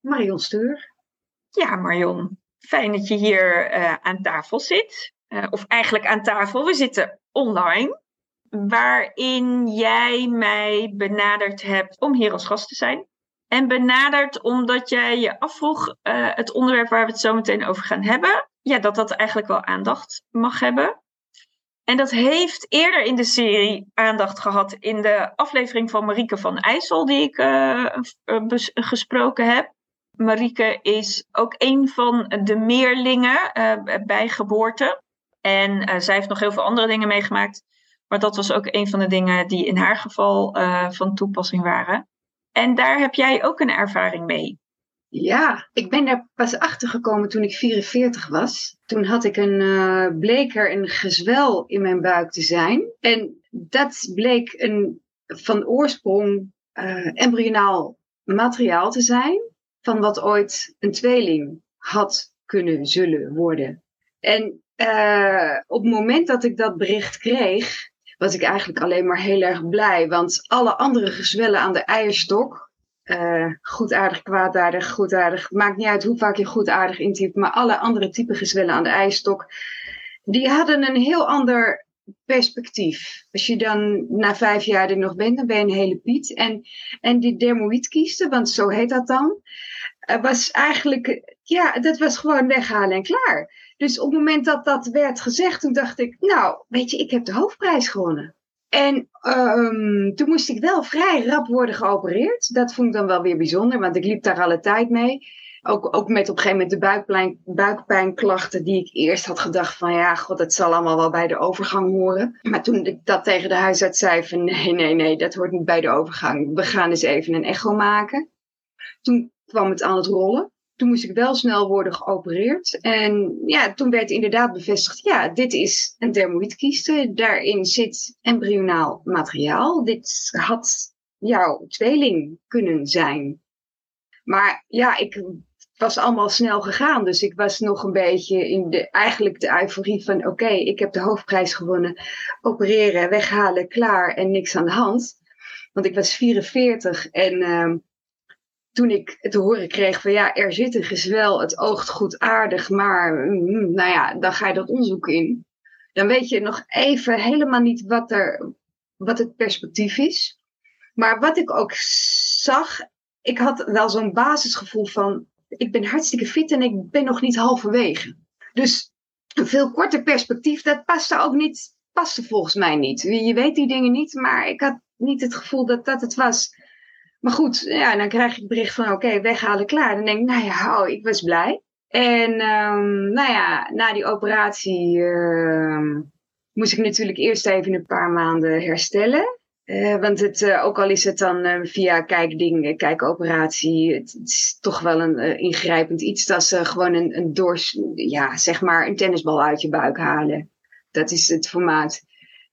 Marion Steur. Ja, Marion. Fijn dat je hier uh, aan tafel zit. Uh, of eigenlijk aan tafel. We zitten online. Waarin jij mij benaderd hebt om hier als gast te zijn. En benaderd omdat jij je afvroeg uh, het onderwerp waar we het zo meteen over gaan hebben. Ja, dat dat eigenlijk wel aandacht mag hebben. En dat heeft eerder in de serie aandacht gehad in de aflevering van Marieke van IJssel, die ik uh, gesproken heb. Marieke is ook een van de meerlingen uh, bij geboorte. En uh, zij heeft nog heel veel andere dingen meegemaakt. Maar dat was ook een van de dingen die in haar geval uh, van toepassing waren. En daar heb jij ook een ervaring mee. Ja, ik ben daar pas achter gekomen toen ik 44 was. Toen had ik een uh, bleker een gezwel in mijn buik te zijn. En dat bleek een van oorsprong embryonaal materiaal te zijn van wat ooit een tweeling had kunnen zullen worden. En uh, op het moment dat ik dat bericht kreeg, was ik eigenlijk alleen maar heel erg blij. Want alle andere gezwellen aan de eierstok, uh, goedaardig, kwaadaardig, goedaardig, maakt niet uit hoe vaak je goedaardig intypt, maar alle andere type gezwellen aan de eierstok, die hadden een heel ander perspectief. Als je dan na vijf jaar er nog bent, dan ben je een hele piet. En, en die dermoïdkiesten, want zo heet dat dan, was eigenlijk, ja, dat was gewoon weghalen en klaar. Dus op het moment dat dat werd gezegd, toen dacht ik, nou, weet je, ik heb de hoofdprijs gewonnen. En um, toen moest ik wel vrij rap worden geopereerd. Dat vond ik dan wel weer bijzonder, want ik liep daar alle tijd mee. Ook, ook met op een gegeven moment de buikpijn, buikpijnklachten die ik eerst had gedacht van ja, god, het zal allemaal wel bij de overgang horen. Maar toen ik dat tegen de huisarts zei van nee, nee, nee, dat hoort niet bij de overgang. We gaan eens even een echo maken. Toen kwam het aan het rollen. Toen moest ik wel snel worden geopereerd. En ja, toen werd inderdaad bevestigd, ja, dit is een dermoïdkieste. Daarin zit embryonaal materiaal. Dit had jouw tweeling kunnen zijn. Maar ja, ik was allemaal snel gegaan. Dus ik was nog een beetje in de, eigenlijk de euforie van, oké, ik heb de hoofdprijs gewonnen. Opereren, weghalen, klaar en niks aan de hand. Want ik was 44 en... Uh, toen ik te horen kreeg van ja, er zit een gezwel, het oogt goed aardig, maar mm, nou ja, dan ga je dat onderzoek in. Dan weet je nog even helemaal niet wat, er, wat het perspectief is. Maar wat ik ook zag, ik had wel zo'n basisgevoel van, ik ben hartstikke fit en ik ben nog niet halverwege. Dus een veel korter perspectief, dat paste ook niet, paste volgens mij niet. Je weet die dingen niet, maar ik had niet het gevoel dat dat het was. Maar goed, ja, dan krijg ik bericht van oké, weghalen, klaar. Dan denk ik, nou ja, oh, ik was blij. En um, nou ja, na die operatie uh, moest ik natuurlijk eerst even een paar maanden herstellen. Uh, want uh, ook al is het dan uh, via kijkding, kijkoperatie, het, het, is toch wel een ingrijpend iets. Dat ze gewoon een, een ja, zeg maar een tennisbal uit je buik halen. Dat is het formaat.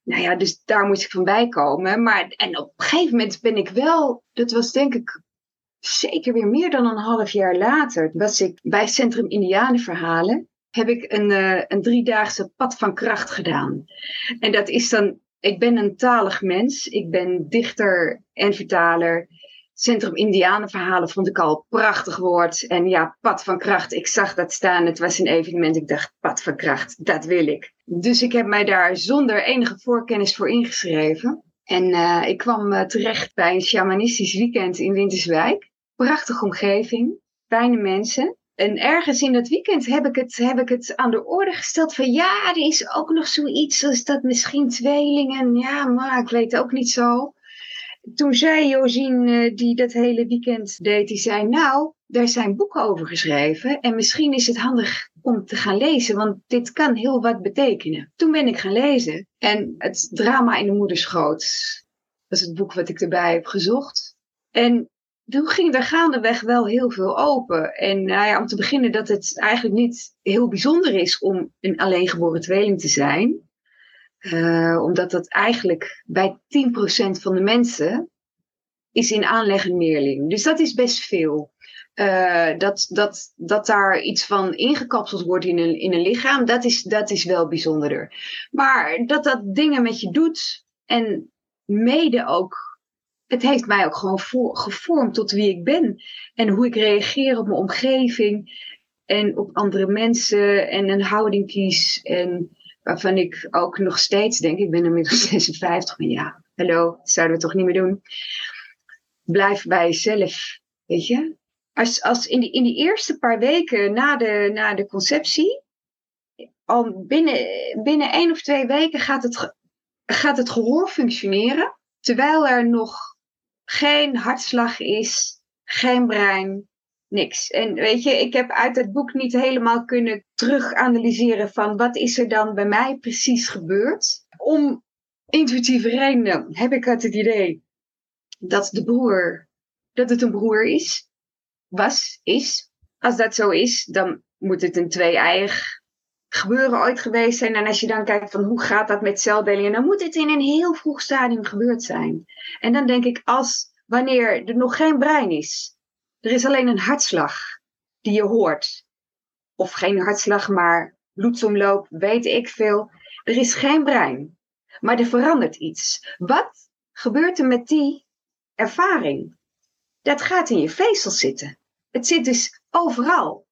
Nou ja, dus daar moest ik van bij komen. Maar, en op een gegeven moment ben ik wel, dat was denk ik zeker weer meer dan een half jaar later, was ik bij Centrum Indianenverhalen, heb ik een, uh, een driedaagse pad van kracht gedaan. En dat is dan, ik ben een talig mens, ik ben dichter en vertaler. Centrum Indianenverhalen vond ik al prachtig woord. En ja, pad van kracht, ik zag dat staan, het was een evenement, ik dacht, pad van kracht, dat wil ik. Dus ik heb mij daar zonder enige voorkennis voor ingeschreven. En uh, ik kwam uh, terecht bij een shamanistisch weekend in Winterswijk. Prachtige omgeving, fijne mensen. En ergens in dat weekend heb ik, het, heb ik het aan de orde gesteld van ja, er is ook nog zoiets als dat misschien tweelingen. Ja, maar ik weet ook niet zo. Toen zei Josien, eh, die dat hele weekend deed, die zei nou, daar zijn boeken over geschreven en misschien is het handig om te gaan lezen, want dit kan heel wat betekenen. Toen ben ik gaan lezen en het drama in de moederschoot, is het boek wat ik erbij heb gezocht. En toen ging er gaandeweg wel heel veel open. En nou ja, om te beginnen dat het eigenlijk niet heel bijzonder is om een alleengeboren tweeling te zijn. Uh, omdat dat eigenlijk bij 10% van de mensen is in aanleg een meerling. Dus dat is best veel. Uh, dat, dat, dat daar iets van ingekapseld wordt in een, in een lichaam, dat is, dat is wel bijzonderder. Maar dat dat dingen met je doet en mede ook het heeft mij ook gewoon gevormd tot wie ik ben. En hoe ik reageer op mijn omgeving en op andere mensen en een houding kies. En waarvan ik ook nog steeds denk, ik ben inmiddels 56, maar ja, hallo, dat zouden we toch niet meer doen. Blijf bij jezelf, weet je. Als, als in, die, in die eerste paar weken na de, na de conceptie, al binnen, binnen één of twee weken gaat het, gaat het gehoor functioneren. Terwijl er nog geen hartslag is, geen brein, niks. En weet je, ik heb uit het boek niet helemaal kunnen teruganalyseren van wat is er dan bij mij precies gebeurd. Om intuïtieve redenen heb ik het idee dat de broer, dat het een broer is, was, is. Als dat zo is, dan moet het een twee-eiig gebeuren ooit geweest zijn. En als je dan kijkt van hoe gaat dat met celdelingen, dan moet het in een heel vroeg stadium gebeurd zijn. En dan denk ik, als wanneer er nog geen brein is, er is alleen een hartslag die je hoort. Of geen hartslag, maar bloedsomloop, weet ik veel. Er is geen brein, maar er verandert iets. Wat gebeurt er met die ervaring? Dat gaat in je vezel zitten. Het zit dus overal.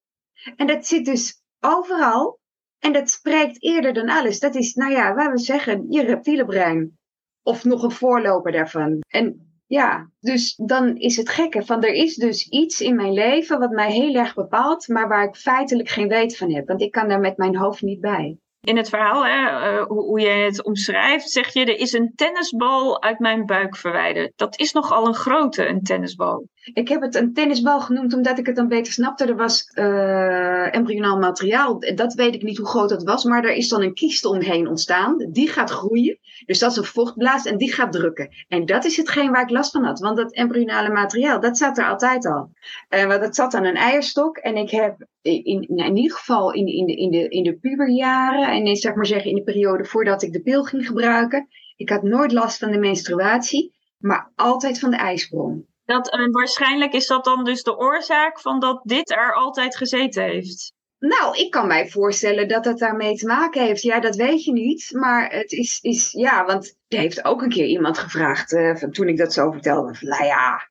En dat zit dus overal en dat spreekt eerder dan alles. Dat is, nou ja, waar we zeggen, je reptiele brein. Of nog een voorloper daarvan. En ja, dus dan is het gekke van er is dus iets in mijn leven wat mij heel erg bepaalt, maar waar ik feitelijk geen weet van heb. Want ik kan daar met mijn hoofd niet bij in het verhaal, hè, uh, hoe, hoe je het omschrijft, zeg je: er is een tennisbal uit mijn buik verwijderd. Dat is nogal een grote, een tennisbal. Ik heb het een tennisbal genoemd omdat ik het dan beter snapte. Er was uh, embryonaal materiaal. Dat weet ik niet hoe groot dat was, maar er is dan een kiest omheen ontstaan. Die gaat groeien. Dus dat is een vochtblaas en die gaat drukken. En dat is hetgeen waar ik last van had. Want dat embryonale materiaal, dat zat er altijd al. Uh, want dat zat aan een eierstok. En ik heb in, in, ieder geval in, in, de, in, de, in de puberjaren en in, zeg maar zeggen, in de periode voordat ik de pil ging gebruiken. Ik had nooit last van de menstruatie, maar altijd van de ijsprong. Dat, waarschijnlijk is dat dan dus de oorzaak van dat dit er altijd gezeten heeft. Nou, ik kan mij voorstellen dat het daarmee te maken heeft. Ja, dat weet je niet. Maar het is, is ja, want er heeft ook een keer iemand gevraagd, uh, toen ik dat zo vertelde. Van, nou ja,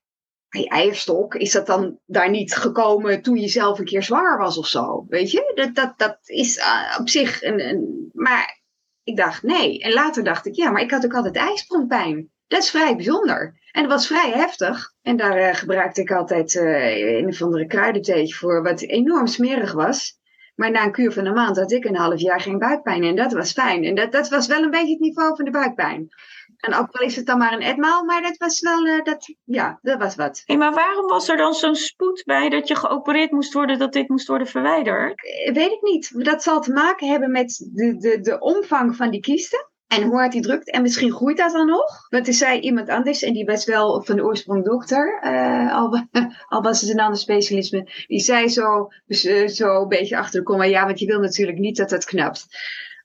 eierstok, is dat dan daar niet gekomen toen je zelf een keer zwanger was of zo? Weet je, dat, dat, dat is uh, op zich een, een, Maar ik dacht nee. En later dacht ik, ja, maar ik had ook altijd ijsprongpijn. Dat is vrij bijzonder. En dat was vrij heftig. En daar uh, gebruikte ik altijd uh, een of andere kruidentheetje voor, wat enorm smerig was. Maar na een kuur van een maand had ik een half jaar geen buikpijn. En dat was fijn. En dat, dat was wel een beetje het niveau van de buikpijn. En ook al is het dan maar een etmaal, maar dat was wel, uh, dat, ja, dat was wat. Hey, maar waarom was er dan zo'n spoed bij dat je geopereerd moest worden, dat dit moest worden verwijderd? Eh, weet ik niet. Dat zal te maken hebben met de, de, de omvang van die kiesten. En hoe hard die drukt. En misschien groeit dat dan nog. Want er zei iemand anders, en die was wel van de oorsprong dokter, uh, al, al, was het een ander specialisme. Die zei zo, zo een beetje achter de ja, want je wil natuurlijk niet dat het knapt.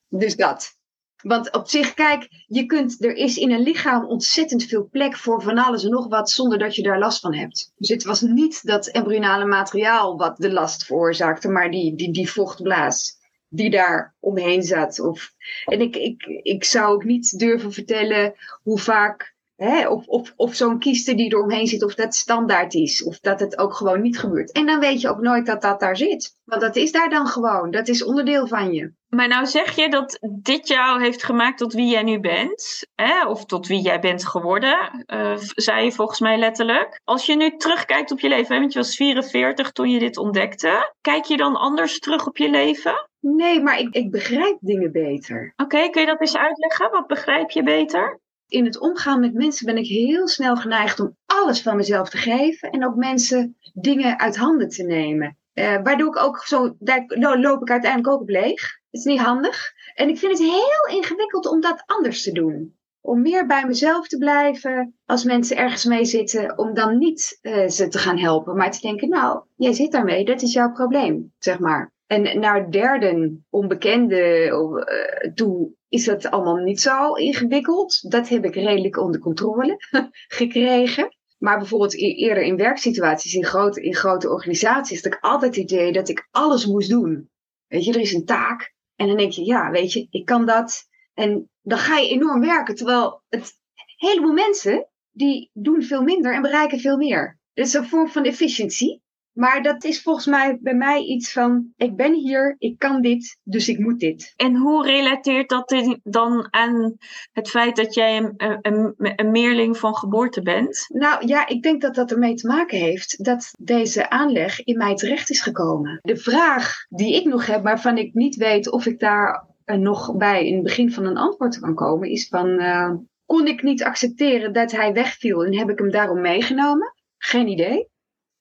Dus dat. Want op zich, kijk, je kunt, er is in een lichaam ontzettend veel plek voor van alles en nog wat zonder dat je daar last van hebt. Dus het was niet dat embryonale materiaal wat de last veroorzaakte, maar die, die, die vochtblaas die daar omheen zat. Of, en ik, ik, ik zou ook niet durven vertellen hoe vaak Hè, of of, of zo'n kieste die eromheen zit, of dat standaard is. Of dat het ook gewoon niet gebeurt. En dan weet je ook nooit dat dat daar zit. Want dat is daar dan gewoon. Dat is onderdeel van je. Maar nou zeg je dat dit jou heeft gemaakt tot wie jij nu bent. Hè? Of tot wie jij bent geworden, uh, zei je volgens mij letterlijk. Als je nu terugkijkt op je leven, hè, want je was 44 toen je dit ontdekte. Kijk je dan anders terug op je leven? Nee, maar ik, ik begrijp dingen beter. Oké, kun je dat eens uitleggen? Wat begrijp je beter? In het omgaan met mensen ben ik heel snel geneigd om alles van mezelf te geven. En ook mensen dingen uit handen te nemen. Uh, waardoor ik ook zo, daar loop ik uiteindelijk ook op leeg. Het is niet handig. En ik vind het heel ingewikkeld om dat anders te doen. Om meer bij mezelf te blijven als mensen ergens mee zitten. Om dan niet uh, ze te gaan helpen. Maar te denken, nou, jij zit daarmee, dat is jouw probleem, zeg maar. En naar derden, onbekenden uh, toe, is dat allemaal niet zo ingewikkeld. Dat heb ik redelijk onder controle gekregen. Maar bijvoorbeeld eerder in werksituaties, in grote, in grote organisaties, had ik altijd het idee dat ik alles moest doen. Weet je, er is een taak. En dan denk je, ja, weet je, ik kan dat. En dan ga je enorm werken. Terwijl het heleboel mensen, die doen veel minder en bereiken veel meer. Is een vorm van efficiëntie. Maar dat is volgens mij bij mij iets van: ik ben hier, ik kan dit, dus ik moet dit. En hoe relateert dat dan aan het feit dat jij een, een, een meerling van geboorte bent? Nou ja, ik denk dat dat ermee te maken heeft dat deze aanleg in mij terecht is gekomen. De vraag die ik nog heb, waarvan ik niet weet of ik daar nog bij in het begin van een antwoord kan komen, is van. Uh, kon ik niet accepteren dat hij wegviel en heb ik hem daarom meegenomen? Geen idee.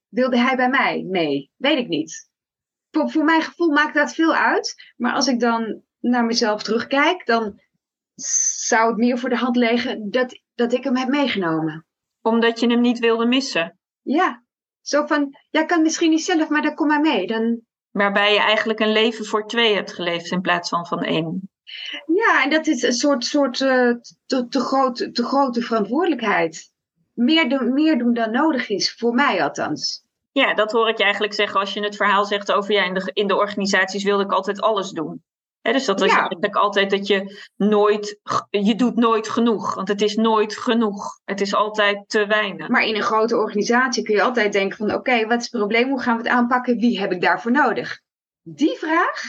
Wilde hij bij mij mee? Weet ik niet. Voor, voor mijn gevoel maakt dat veel uit. Maar als ik dan naar mezelf terugkijk, dan zou het meer voor de hand liggen dat, dat ik hem heb meegenomen. Omdat je hem niet wilde missen? Ja. Zo van, ja, kan misschien niet zelf, maar dan kom maar mee. Dan... Waarbij je eigenlijk een leven voor twee hebt geleefd in plaats van van één. Ja, en dat is een soort, soort uh, te, te, grote, te grote verantwoordelijkheid meer doen, meer doen dan nodig is, voor mij althans. Ja, dat hoor ik je eigenlijk zeggen als je het verhaal zegt over ja, in de, in de organisaties wilde ik altijd alles doen. dus dat is eigenlijk altijd dat je nooit, je doet nooit genoeg. Want het is nooit genoeg. Het is altijd te weinig. Maar in een grote organisatie kun je altijd denken van oké, wat is het probleem? Hoe gaan we het aanpakken? Wie heb ik daarvoor nodig? Die vraag,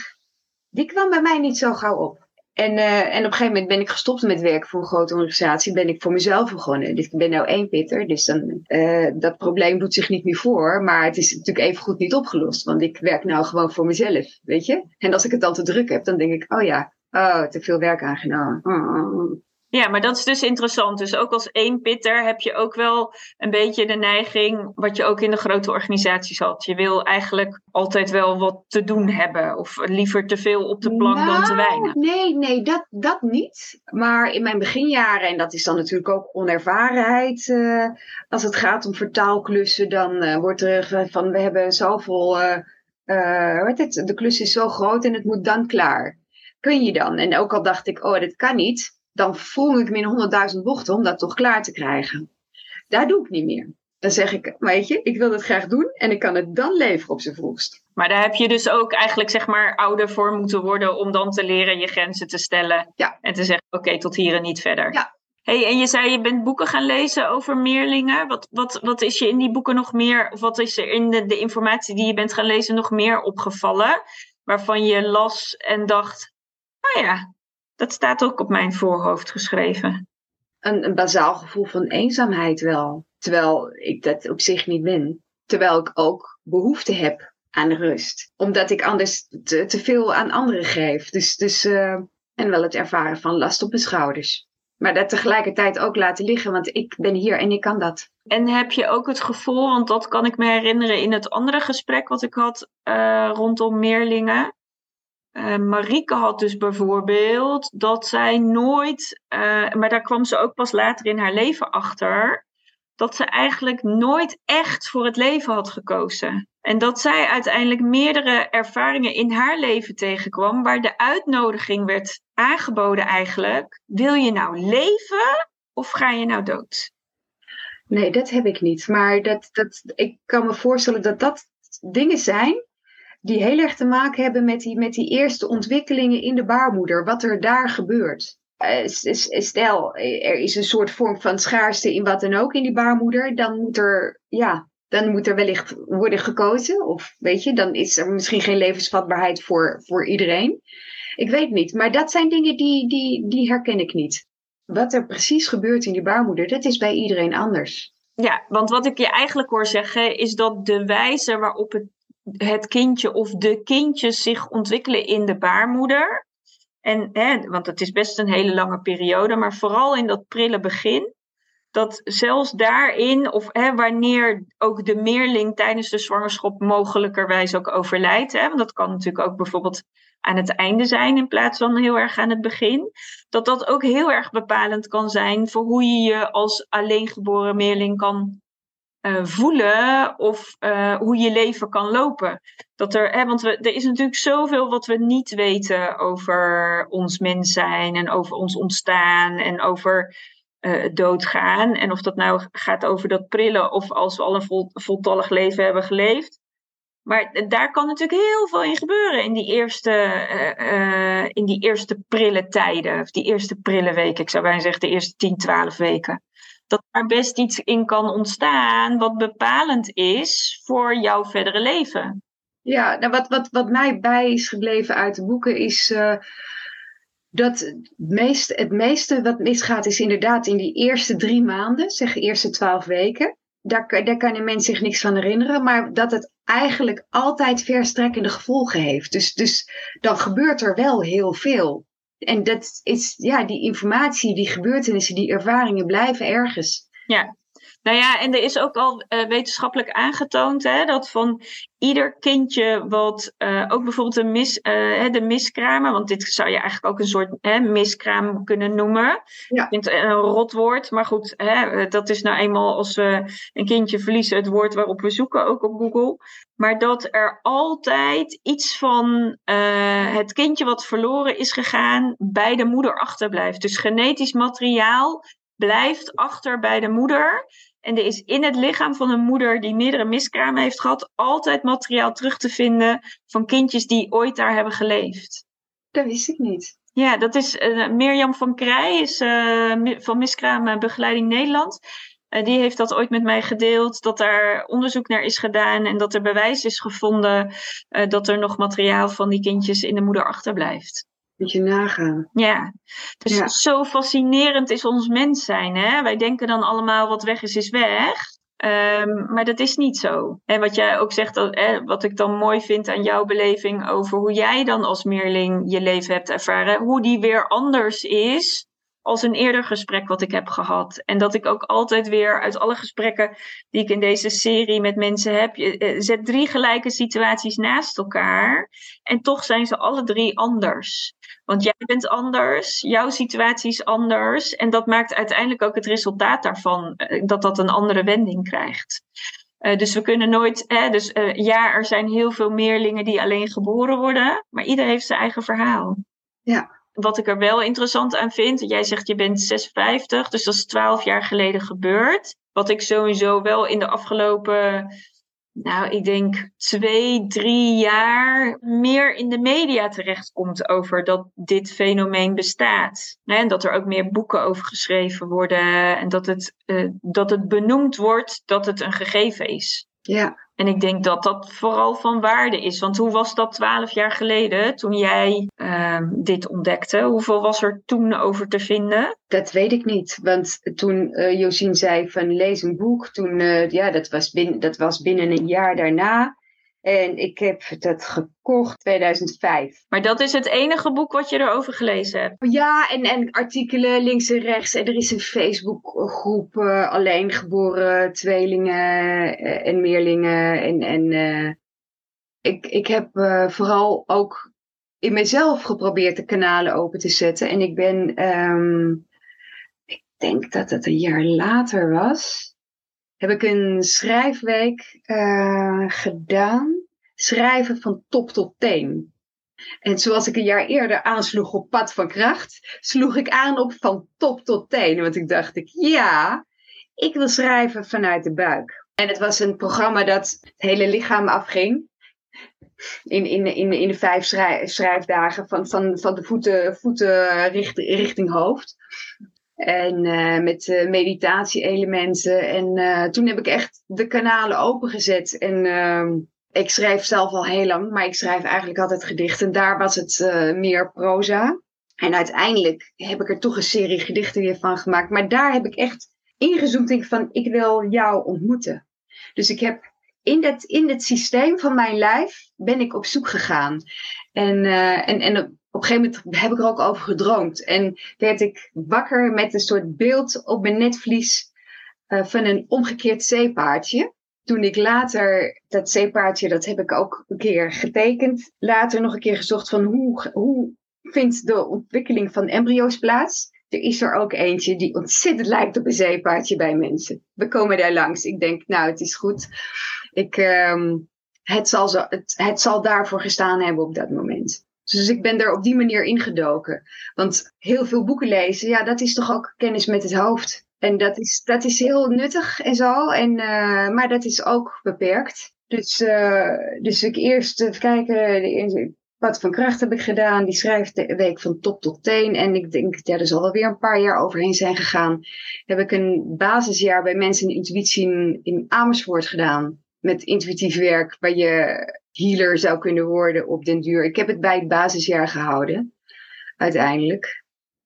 die kwam bij mij niet zo gauw op. En, uh, en op een gegeven moment ben ik gestopt met werken voor een grote organisatie. Ben ik voor mezelf begonnen. Dus ik ben nou één pitter. Dus dan, uh, dat probleem doet zich niet meer voor. Maar het is natuurlijk even goed niet opgelost. Want ik werk nou gewoon voor mezelf. Weet je? En als ik het dan te druk heb, dan denk ik, oh ja, oh, te veel werk aangenomen. Oh. Ja, maar dat is dus interessant. Dus ook als één pitter heb je ook wel een beetje de neiging, wat je ook in de grote organisaties had. Je wil eigenlijk altijd wel wat te doen hebben. Of liever te veel op de plank dan te nou, weinig. Nee, nee, dat, dat niet. Maar in mijn beginjaren, en dat is dan natuurlijk ook onervarenheid. Uh, als het gaat om vertaalklussen, dan uh, wordt er van we hebben zoveel. Uh, uh, het, de klus is zo groot en het moet dan klaar. Kun je dan? En ook al dacht ik, oh, dat kan niet dan voel ik me in honderdduizend bochten om dat toch klaar te krijgen. Daar doe ik niet meer. Dan zeg ik, weet je, ik wil dat graag doen en ik kan het dan leveren op zijn vroegst. Maar daar heb je dus ook eigenlijk zeg maar ouder voor moeten worden om dan te leren je grenzen te stellen. Ja. En te zeggen, oké, tot hier en niet verder. Ja. Hey, en je zei je bent boeken gaan lezen over meerlingen. Wat, wat, wat is je in die boeken nog meer, of wat is er in de, de informatie die je bent gaan lezen nog meer opgevallen? Waarvan je las en dacht, nou ja, dat staat ook op mijn voorhoofd geschreven. Een, een bazaal gevoel van eenzaamheid wel. Terwijl ik dat op zich niet ben. Terwijl ik ook behoefte heb aan rust. Omdat ik anders te, te veel aan anderen geef. Dus, dus, uh, en wel het ervaren van last op mijn schouders. Maar dat tegelijkertijd ook laten liggen, want ik ben hier en ik kan dat. En heb je ook het gevoel, want dat kan ik me herinneren in het andere gesprek wat ik had uh, rondom meerlingen. Uh, Marieke had dus bijvoorbeeld dat zij nooit, uh, maar daar kwam ze ook pas later in haar leven achter, dat ze eigenlijk nooit echt voor het leven had gekozen. En dat zij uiteindelijk meerdere ervaringen in haar leven tegenkwam, waar de uitnodiging werd aangeboden eigenlijk, wil je nou leven of ga je nou dood? Nee, dat heb ik niet. Maar dat, dat, ik kan me voorstellen dat dat dingen zijn die heel erg te maken hebben met die, met die eerste ontwikkelingen in de baarmoeder, wat er daar gebeurt. stel, er is een soort vorm van schaarste in wat dan ook in die baarmoeder, dan moet er, ja, dan moet er wellicht worden gekozen. Of weet je, dan is er misschien geen levensvatbaarheid voor, voor iedereen. Ik weet niet, maar dat zijn dingen die, die, die herken ik niet. Wat er precies gebeurt in die baarmoeder, dat is bij iedereen anders. Ja, want wat ik je eigenlijk hoor zeggen, is dat de wijze waarop het, het kindje of de kindjes zich ontwikkelen in de baarmoeder. En, hè, want het is best een hele lange periode, maar vooral in dat prille begin, dat zelfs daarin, of hè, wanneer ook de meerling tijdens de zwangerschap mogelijkerwijs ook overlijdt, hè, want dat kan natuurlijk ook bijvoorbeeld aan het einde zijn in plaats van heel erg aan het begin, dat dat ook heel erg bepalend kan zijn voor hoe je je als alleengeboren meerling kan uh, voelen of uh, hoe je leven kan lopen. Dat er, hè, want we, er is natuurlijk zoveel wat we niet weten over ons mens zijn en over ons ontstaan en over uh, doodgaan. En of dat nou gaat over dat prillen of als we al een vol, voltallig leven hebben geleefd. Maar daar kan natuurlijk heel veel in gebeuren in die eerste, in die eerste prille tijden. Of die eerste prille weken. Ik zou bijna zeggen de eerste 10, 12 weken. Dat daar best iets in kan ontstaan wat bepalend is voor jouw verdere leven. Ja, nou wat, wat, wat mij bij is gebleven uit de boeken is uh, dat het meeste, het meeste wat misgaat is inderdaad in die eerste drie maanden, zeg eerste twaalf weken. Daar, daar kan een mens zich niks van herinneren, maar dat het eigenlijk altijd verstrekkende gevolgen heeft. Dus, dus dan gebeurt er wel heel veel. En dat is, ja, die informatie, die gebeurtenissen, die ervaringen blijven ergens. Ja, nou ja, en er is ook al uh, wetenschappelijk aangetoond hè, dat van ieder kindje wat uh, ook bijvoorbeeld de, mis, uh, de miskramen, want dit zou je eigenlijk ook een soort hè, miskraam kunnen noemen. Ja. Ik vind het een rotwoord, maar goed, hè, dat is nou eenmaal als we een kindje verliezen het woord waarop we zoeken, ook op Google. Maar dat er altijd iets van het kindje wat verloren is gegaan bij de moeder achterblijft. Dus genetisch materiaal blijft achter bij de moeder. En er is in het lichaam van een moeder die meerdere miskramen heeft gehad, altijd materiaal terug te vinden van kindjes die ooit daar hebben geleefd. Dat wist ik niet. Ja, dat is uh, Mirjam van Krij, is, uh, van Miskramenbegeleiding Nederland. Uh, die heeft dat ooit met mij gedeeld, dat daar onderzoek naar is gedaan en dat er bewijs is gevonden dat er nog materiaal van die kindjes in de moeder achterblijft. Moet je nagaan. Ja, dus zo fascinerend is ons mens zijn. Hè? Wij denken dan allemaal wat weg is, is weg. Um, maar dat is niet zo. En wat jij ook zegt, dat, wat ik dan mooi vind aan jouw beleving over hoe jij dan als meerling je leven hebt ervaren, hoe die weer anders is als een eerder gesprek wat ik heb gehad. En dat ik ook altijd weer uit alle gesprekken die ik in deze serie met mensen heb, je eh, zet drie gelijke situaties naast elkaar. En toch zijn ze alle drie anders. Want jij bent anders, jouw situatie is anders. En dat maakt uiteindelijk ook het resultaat daarvan, eh, dat dat een andere wending krijgt. Uh, dus we kunnen nooit, hè, dus ja, er zijn heel veel meerlingen die alleen geboren worden, maar ieder heeft zijn eigen verhaal. Ja. Wat ik er wel interessant aan vind, jij zegt je bent 56, dus dat is 12 jaar geleden gebeurd. Wat ik sowieso wel in de afgelopen nou, ik denk twee, drie jaar meer in de media terechtkomt over dat dit fenomeen bestaat. En dat er ook meer boeken over geschreven worden en dat het, uh, dat het benoemd wordt dat het een gegeven is. Ja. En ik denk dat dat vooral van waarde is. Want hoe was dat twaalf jaar geleden toen jij uh, dit ontdekte? Hoeveel was er toen over te vinden? Dat weet ik niet. Want toen uh, Josien zei van lees een boek, toen, uh, ja, dat was, binnen, dat was binnen een jaar daarna. En ik heb dat gekocht 2005. Maar dat is het enige boek wat je erover gelezen hebt? Ja, en, en artikelen links en rechts. En er is een Facebookgroep uh, alleen geboren tweelingen uh, en meerlingen. En, en uh, ik, ik heb vooral ook in mezelf geprobeerd de kanalen open te zetten. En ik ben, um, ik denk dat het een jaar later was heb ik een schrijfweek uh, gedaan. Schrijven van top tot teen. En zoals ik een jaar eerder aansloeg op pad van kracht, sloeg ik aan op van top tot teen. Want ik dacht ik, ja, ik wil schrijven vanuit de buik. En het was een programma dat het hele lichaam afging. In, in, in, in de vijf schrijfdagen van, van, van de voeten, voeten richting hoofd. En uh, met uh, meditatie-elementen. En uh, toen heb ik echt de kanalen opengezet. En ehm, ik schrijf zelf al heel lang, maar ik schrijf eigenlijk altijd gedichten. Daar was het meer proza. En uiteindelijk heb ik er toch een serie gedichten weer van gemaakt. Maar daar heb ik echt ingezoomd. Ik van, ik wil jou ontmoeten. Dus ik heb in, dat, in het systeem van mijn lijf ben ik op zoek gegaan. En, en, en op een gegeven moment heb ik er ook over gedroomd. En werd ik wakker met een soort beeld op mijn netvlies uh, van een omgekeerd zeepaardje. Toen ik later, dat zeepaardje, dat heb ik ook een keer getekend. Later nog een keer gezocht van hoe, hoe vindt de ontwikkeling van embryo's plaats. Er is er ook eentje die ontzettend lijkt op een zeepaardje bij mensen. We komen daar langs. Ik denk, nou, het is goed. Ik, um, het, zal het, het zal daarvoor gestaan hebben op dat moment. Dus ik ben er op die manier ingedoken. Want heel veel boeken lezen, ja, dat is toch ook kennis met het hoofd. En dat is, dat is heel nuttig en zo, en, uh, maar dat is ook beperkt. Dus, uh, dus ik eerst even kijken, wat van kracht heb ik gedaan? Die schrijfweek van top tot teen. En ik denk, ja, er zal wel weer een paar jaar overheen zijn gegaan. Heb ik een basisjaar bij mensen in intuïtie in, in Amersfoort gedaan. Met intuïtief werk, waar je healer zou kunnen worden op den duur. Ik heb het bij het basisjaar gehouden, uiteindelijk.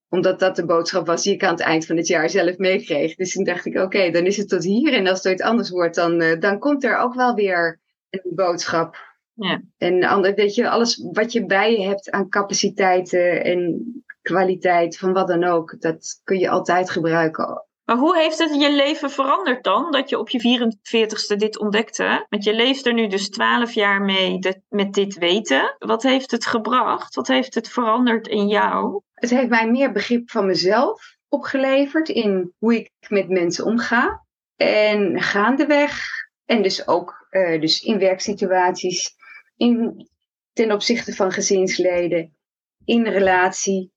Omdat dat de boodschap was die ik aan het eind van het jaar zelf meekreeg. Dus toen dacht ik, oké, dan is het tot hier. En als het ooit anders wordt, dan, uh, dan komt er ook wel weer een boodschap. Ja. En ander, weet je, alles wat je bij je hebt aan capaciteiten en kwaliteit van wat dan ook, dat kun je altijd gebruiken maar hoe heeft het je leven veranderd dan, dat je op je 44ste dit ontdekte? Want je leeft er nu dus 12 jaar mee met dit weten. Wat heeft het gebracht? Wat heeft het veranderd in jou? Het heeft mij meer begrip van mezelf opgeleverd in hoe ik met mensen omga. En gaandeweg, en dus ook uh, dus in werksituaties, in, ten opzichte van gezinsleden, in relatie,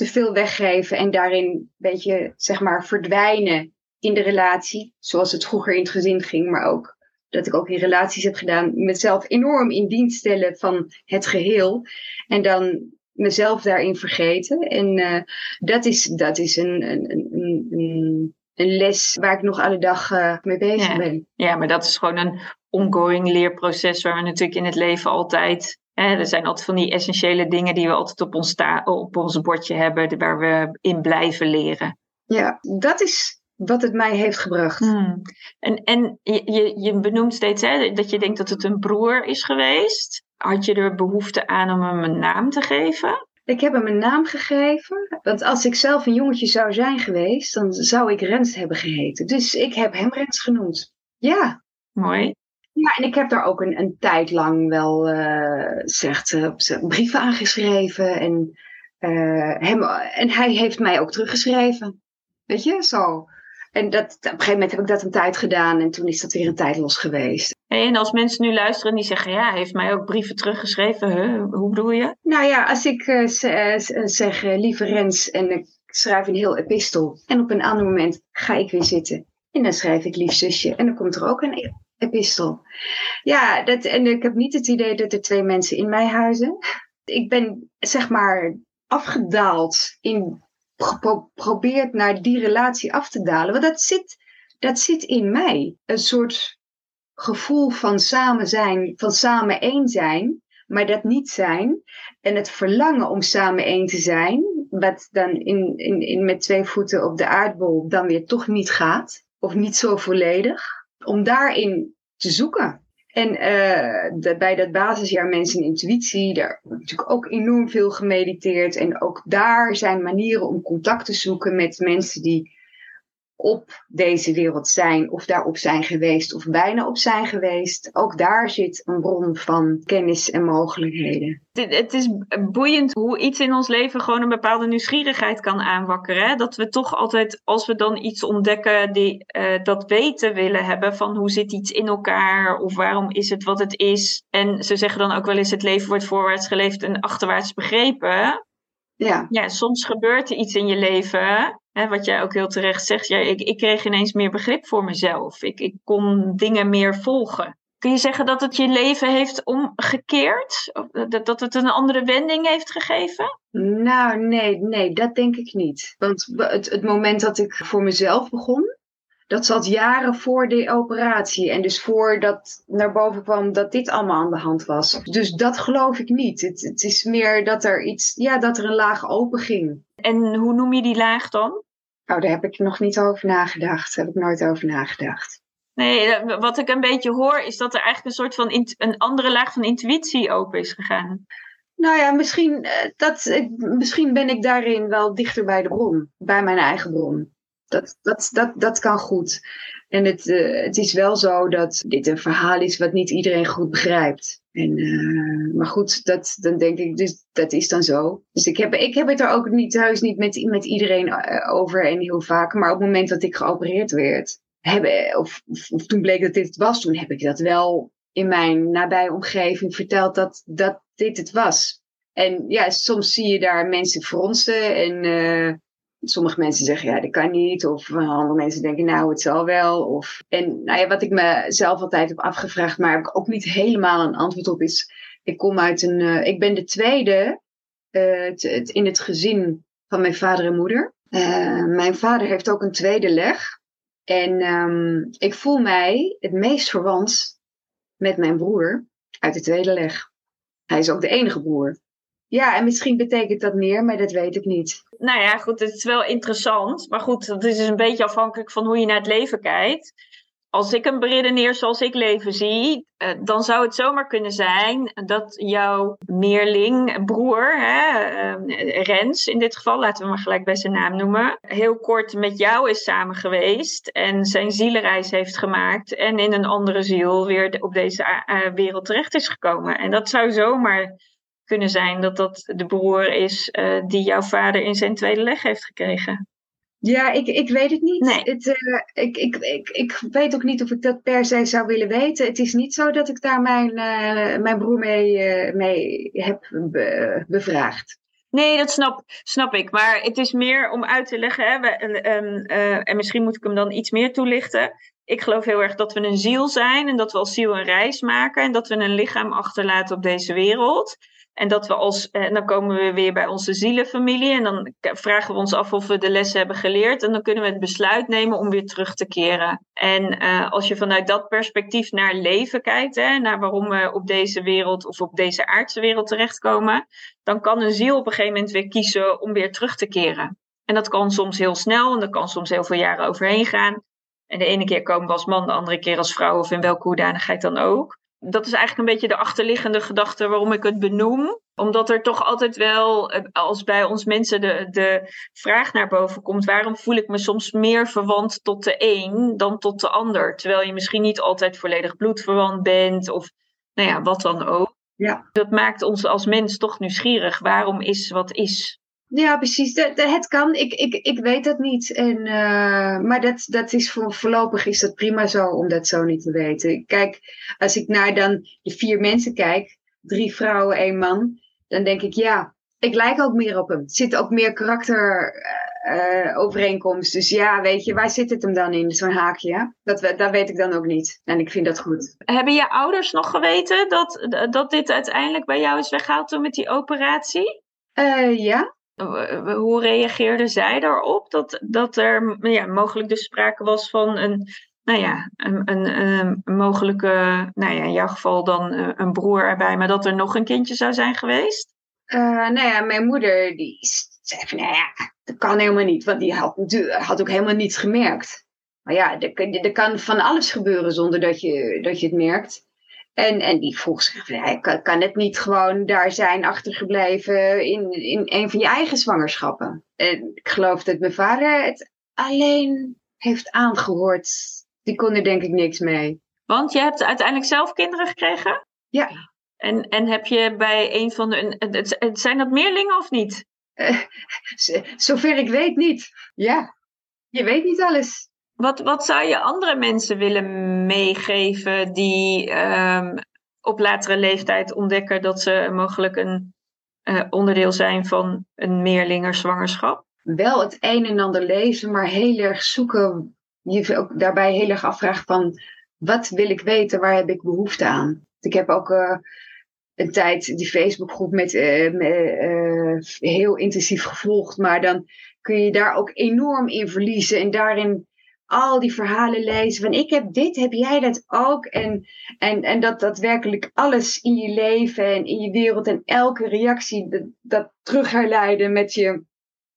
te veel weggeven en daarin een beetje, zeg maar, verdwijnen in de relatie. Zoals het vroeger in het gezin ging, maar ook dat ik ook in relaties heb gedaan. Mezelf enorm in dienst stellen van het geheel. En dan mezelf daarin vergeten. En uh, dat is, dat is een, een, een, een, een les waar ik nog alle dag uh, mee bezig ben. Ja, maar dat is gewoon een ongoing leerproces waar we natuurlijk in het leven altijd er zijn altijd van die essentiële dingen die we altijd op ons, op ons bordje hebben, waar we in blijven leren. Ja, dat is wat het mij heeft gebracht. Hmm. En, en je, je benoemt steeds hè, dat je denkt dat het een broer is geweest. Had je er behoefte aan om hem een naam te geven? Ik heb hem een naam gegeven. Want als ik zelf een jongetje zou zijn geweest, dan zou ik Rens hebben geheten. Dus ik heb hem Rens genoemd. Ja. Mooi. Ja, en ik heb daar ook een, een tijd lang wel, uh, zegt, uh, brieven aangeschreven. En, uh, hem, en hij heeft mij ook teruggeschreven. Weet je, zo. En dat, op een gegeven moment heb ik dat een tijd gedaan en toen is dat weer een tijd los geweest. En als mensen nu luisteren die zeggen, ja, hij heeft mij ook brieven teruggeschreven. Huh? Hoe bedoel je? Nou ja, als ik zeg, lieve Rens, en ik schrijf een heel epistel. En op een ander moment ga ik weer zitten. En dan schrijf ik lief zusje. En dan komt er ook een epistel. Ja, dat, en ik heb niet het idee dat er twee mensen in mij huizen. Ik ben zeg maar afgedaald in geprobeerd naar die relatie af te dalen. Want dat zit, dat zit in mij. Een soort gevoel van samen zijn, van samen één zijn, maar dat niet zijn. En het verlangen om samen één te zijn, wat dan in, in, in met twee voeten op de aardbol dan weer toch niet gaat. Of niet zo volledig om daarin te zoeken. En uh, bij dat basisjaar Mensen Intuïtie, daar ik natuurlijk ook enorm veel gemediteerd. En ook daar zijn manieren om contact te zoeken met mensen die op deze wereld zijn of daarop zijn geweest of bijna op zijn geweest. Ook daar zit een bron van kennis en mogelijkheden. Het is boeiend hoe iets in ons leven gewoon een bepaalde nieuwsgierigheid kan aanwakkeren. Dat we toch altijd, als we dan iets ontdekken, die, uh, dat weten willen hebben van hoe zit iets in elkaar of waarom is het wat het is. En ze zeggen dan ook wel eens het leven wordt voorwaarts geleefd en achterwaarts begrepen. Ja. ja, soms gebeurt er iets in je leven Hè, wat jij ook heel terecht zegt, ja, ik, ik kreeg ineens meer begrip voor mezelf. Ik, ik kon dingen meer volgen. Kun je zeggen dat het je leven heeft omgekeerd? Dat het een andere wending heeft gegeven? Nou, nee, nee, dat denk ik niet. Want het, het moment dat ik voor mezelf begon, dat zat jaren voor de operatie. En dus voordat naar boven kwam dat dit allemaal aan de hand was. Dus dat geloof ik niet. Het, het is meer dat er iets, ja, dat er een laag open ging. En hoe noem je die laag dan? Oh, daar heb ik nog niet over nagedacht. Daar heb ik nooit over nagedacht. Nee, wat ik een beetje hoor is dat er eigenlijk een soort van een andere laag van intuïtie open is gegaan. Nou ja, misschien, eh, dat, misschien ben ik daarin wel dichter bij de bron, bij mijn eigen bron. Dat, dat, dat, dat kan goed. En het, uh, het is wel zo dat dit een verhaal is wat niet iedereen goed begrijpt. En, uh, maar goed, dat, dan denk ik, dus, dat is dan zo. Dus ik heb, ik heb het er ook niet thuis niet met, met iedereen uh, over en heel vaak. Maar op het moment dat ik geopereerd werd, hebben, of, of, of, toen bleek dat dit het was, toen heb ik dat wel in mijn nabije omgeving verteld dat, dat dit het was. En ja, soms zie je daar mensen fronsen en sommige mensen zeggen ja, dat kan niet. Of andere mensen denken nou, het zal wel. Of, en nou ja, wat ik mezelf altijd heb afgevraagd, maar heb ik ook niet helemaal een antwoord op, is ik kom uit een, uh, ik ben de tweede het, in het gezin van mijn vader en moeder. Mijn vader heeft ook een tweede leg. En um, ik voel mij het meest verwant met mijn broer uit de tweede leg. Hij is ook de enige broer. Ja, en misschien betekent dat meer, maar dat weet ik niet. Nou ja, goed, het is wel interessant. Maar goed, het is dus een beetje afhankelijk van hoe je naar het leven kijkt. Als ik hem beredeneer zoals ik leven zie, eh, dan zou het zomaar kunnen zijn dat jouw meerling, broer, hè, eh, Rens in dit geval, laten we maar gelijk bij zijn naam noemen, heel kort met jou is samen geweest en zijn zielenreis heeft gemaakt en in een andere ziel weer op deze uh, wereld terecht is gekomen. En dat zou zomaar kunnen zijn dat dat de broer is uh, die jouw vader in zijn tweede leg heeft gekregen. Ja, ik, ik weet het niet. Nee. Het, uh, ik, ik, ik, ik weet ook niet of ik dat per se zou willen weten. Het is niet zo dat ik daar mijn, uh, mijn broer mee, mee heb be, bevraagd. Nee, dat snap, snap ik. Maar het is meer om uit te leggen. Hè, we, en misschien moet ik hem dan iets meer toelichten. Ik geloof heel erg dat we een ziel zijn en dat we als ziel een reis maken en dat we een lichaam achterlaten op deze wereld. En dat we als, en dan komen we weer bij onze zielenfamilie en dan vragen we ons af of we de lessen hebben geleerd. En dan kunnen we het besluit nemen om weer terug te keren. En uh, als je vanuit dat perspectief naar leven kijkt, hè, naar waarom we op deze wereld of op deze aardse wereld terechtkomen, dan kan een ziel op een gegeven moment weer kiezen om weer terug te keren. En dat kan soms heel snel en dat kan soms heel veel jaren overheen gaan. En de ene keer komen we als man, de andere keer als vrouw of in welke hoedanigheid dan ook dat is eigenlijk een beetje de achterliggende gedachte waarom ik het benoem. Omdat er toch altijd wel, eh, als bij ons mensen de, de vraag naar boven komt, waarom voel ik me soms meer verwant tot de een dan tot de ander? Terwijl je misschien niet altijd volledig bloedverwant bent of nou ja, wat dan ook. Ja. Dat maakt ons als mens toch nieuwsgierig. Waarom is wat is? Ja, precies. De, de, het kan. Ik, ik, ik weet het niet. En, uh, maar dat, dat is voor, voorlopig is dat prima zo om dat zo niet te weten. Kijk, als ik naar dan de vier mensen kijk, drie vrouwen, één man, dan denk ik ja, ik lijk ook meer op hem. Er zit ook meer karakter uh, overeenkomst. Dus ja, weet je, waar zit het hem dan in? Zo'n haakje. Dat, dat weet ik dan ook niet. En ik vind dat goed. Hebben je ouders nog geweten dat, dat dit uiteindelijk bij jou is weggehaald toen met die operatie? Uh, ja, hoe reageerde zij daarop? Dat, dat er ja, mogelijk dus sprake was van een, nou ja, een, een, een mogelijke, nou ja, in jouw geval dan eh, een broer erbij, maar dat er nog een kindje zou zijn geweest? Uh, nou ja, mijn moeder die zei van, nou ja, dat kan helemaal niet, want die had, had ook helemaal niets gemerkt. Maar ja, er, er kan van alles gebeuren zonder dat je, dat je het merkt. En, en die vroeg zich, ja, kan, kan het niet gewoon daar zijn achtergebleven in, in een van je eigen zwangerschappen? En ik geloof dat mijn vader het alleen heeft aangehoord. Die kon er denk ik niks mee. Want je hebt uiteindelijk zelf kinderen gekregen? Ja. En, en heb je bij een van de. Zijn dat meerlingen of niet? Uh, zover ik weet niet. Ja. Je weet niet alles. Wat, wat zou je andere mensen willen meegeven die um, op latere leeftijd ontdekken dat ze mogelijk een uh, onderdeel zijn van een meerlingerzwangerschap? Wel het een en ander lezen, maar heel erg zoeken. Je ook daarbij heel erg afvragen van Wat wil ik weten? Waar heb ik behoefte aan? Ik heb ook uh, een tijd die Facebookgroep met, uh, met heel intensief gevolgd. Maar dan kun je daar ook enorm in verliezen. En daarin al die verhalen lezen. Van ik heb dit, heb jij dat ook? En, en, en dat daadwerkelijk alles in je leven en in je wereld en elke reactie dat, dat terug herleiden met je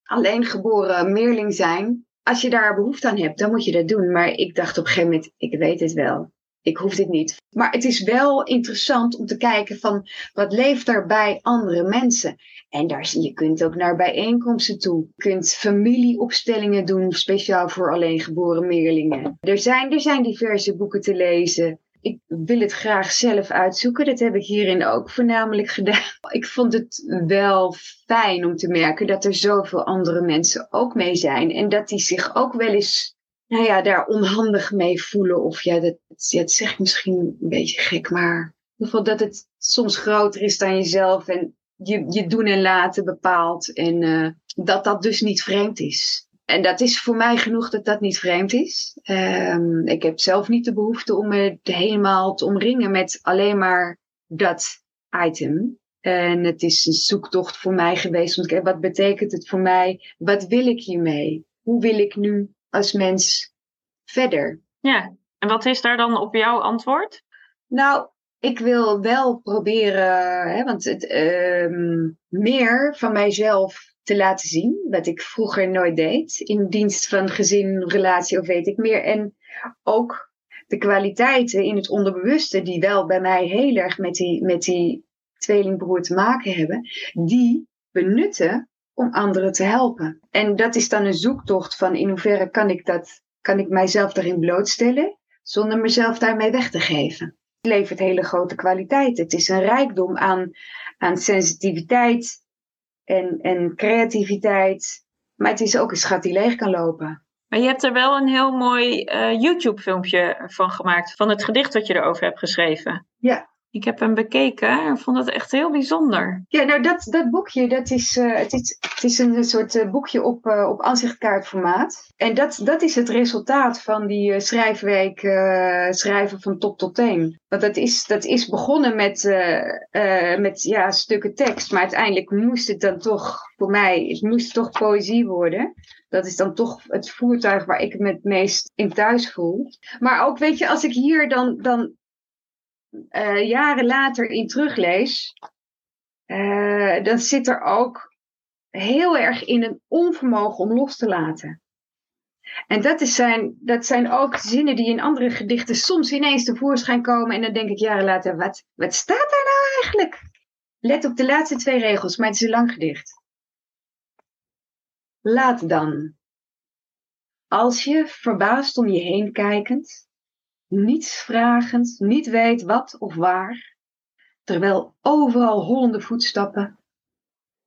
alleen geboren meerling zijn. Als je daar behoefte aan hebt, dan moet je dat doen. Maar ik dacht op een gegeven moment, ik weet het wel. Ik hoef dit niet. Maar het is wel interessant om te kijken van wat leeft er bij andere mensen. En daar, je kunt ook naar bijeenkomsten toe. Je kunt familieopstellingen doen, speciaal voor alleengeboren meerlingen. Er zijn, er zijn diverse boeken te lezen. Ik wil het graag zelf uitzoeken. Dat heb ik hierin ook voornamelijk gedaan. Ik vond het wel fijn om te merken dat er zoveel andere mensen ook mee zijn. En dat die zich ook wel eens nou ja, daar onhandig mee voelen. Of ja, dat, zeg ik misschien een beetje gek, maar dat het soms groter is dan jezelf. En je, je doen en laten bepaalt. En uh, dat dat dus niet vreemd is. En dat is voor mij genoeg dat dat niet vreemd is. Um, ik heb zelf niet de behoefte om me helemaal te omringen met alleen maar dat item. En het is een zoektocht voor mij geweest. Want wat betekent het voor mij? Wat wil ik hiermee? Hoe wil ik nu als mens verder? Ja, en wat is daar dan op jouw antwoord? Nou, ik wil wel proberen, hè, want het, uh, meer van mijzelf te laten zien, wat ik vroeger nooit deed, in dienst van gezin, relatie of weet ik meer. En ook de kwaliteiten in het onderbewuste, die wel bij mij heel erg met die, met die tweelingbroer te maken hebben, die benutten om anderen te helpen. En dat is dan een zoektocht van in hoeverre kan ik dat, kan ik mijzelf daarin blootstellen, zonder mezelf daarmee weg te geven levert hele grote kwaliteit. Het is een rijkdom aan, aan sensitiviteit en, en creativiteit. Maar het is ook een schat die leeg kan lopen. Maar je hebt er wel een heel mooi uh, YouTube-filmpje van gemaakt, van het gedicht dat je erover hebt geschreven. Ja. Ik heb hem bekeken en vond het echt heel bijzonder. Ja, nou dat, dat boekje, dat is, uh, het, is, het is een soort uh, boekje op, uh, op aanzichtkaartformaat. En dat, dat is het resultaat van die schrijfweek schrijven van top tot teen. Want dat is, dat is begonnen met, met ja, stukken tekst, maar uiteindelijk moest het dan toch, voor mij, het moest toch poëzie worden. Dat is dan toch het voertuig waar ik me het meest in thuis voel. Maar ook, weet je, als ik hier dan, dan uh, jaren later in teruglees, uh, dan zit er ook heel erg in een onvermogen om los te laten. En dat, is zijn, dat zijn ook zinnen die in andere gedichten soms ineens tevoorschijn komen. En dan denk ik jaren later, wat, wat staat daar nou eigenlijk? Let op de laatste twee regels, maar het is een lang gedicht. Laat dan. Als je verbaasd om je heen kijkend niets vragend, niet weet wat of waar, terwijl overal hollende voetstappen,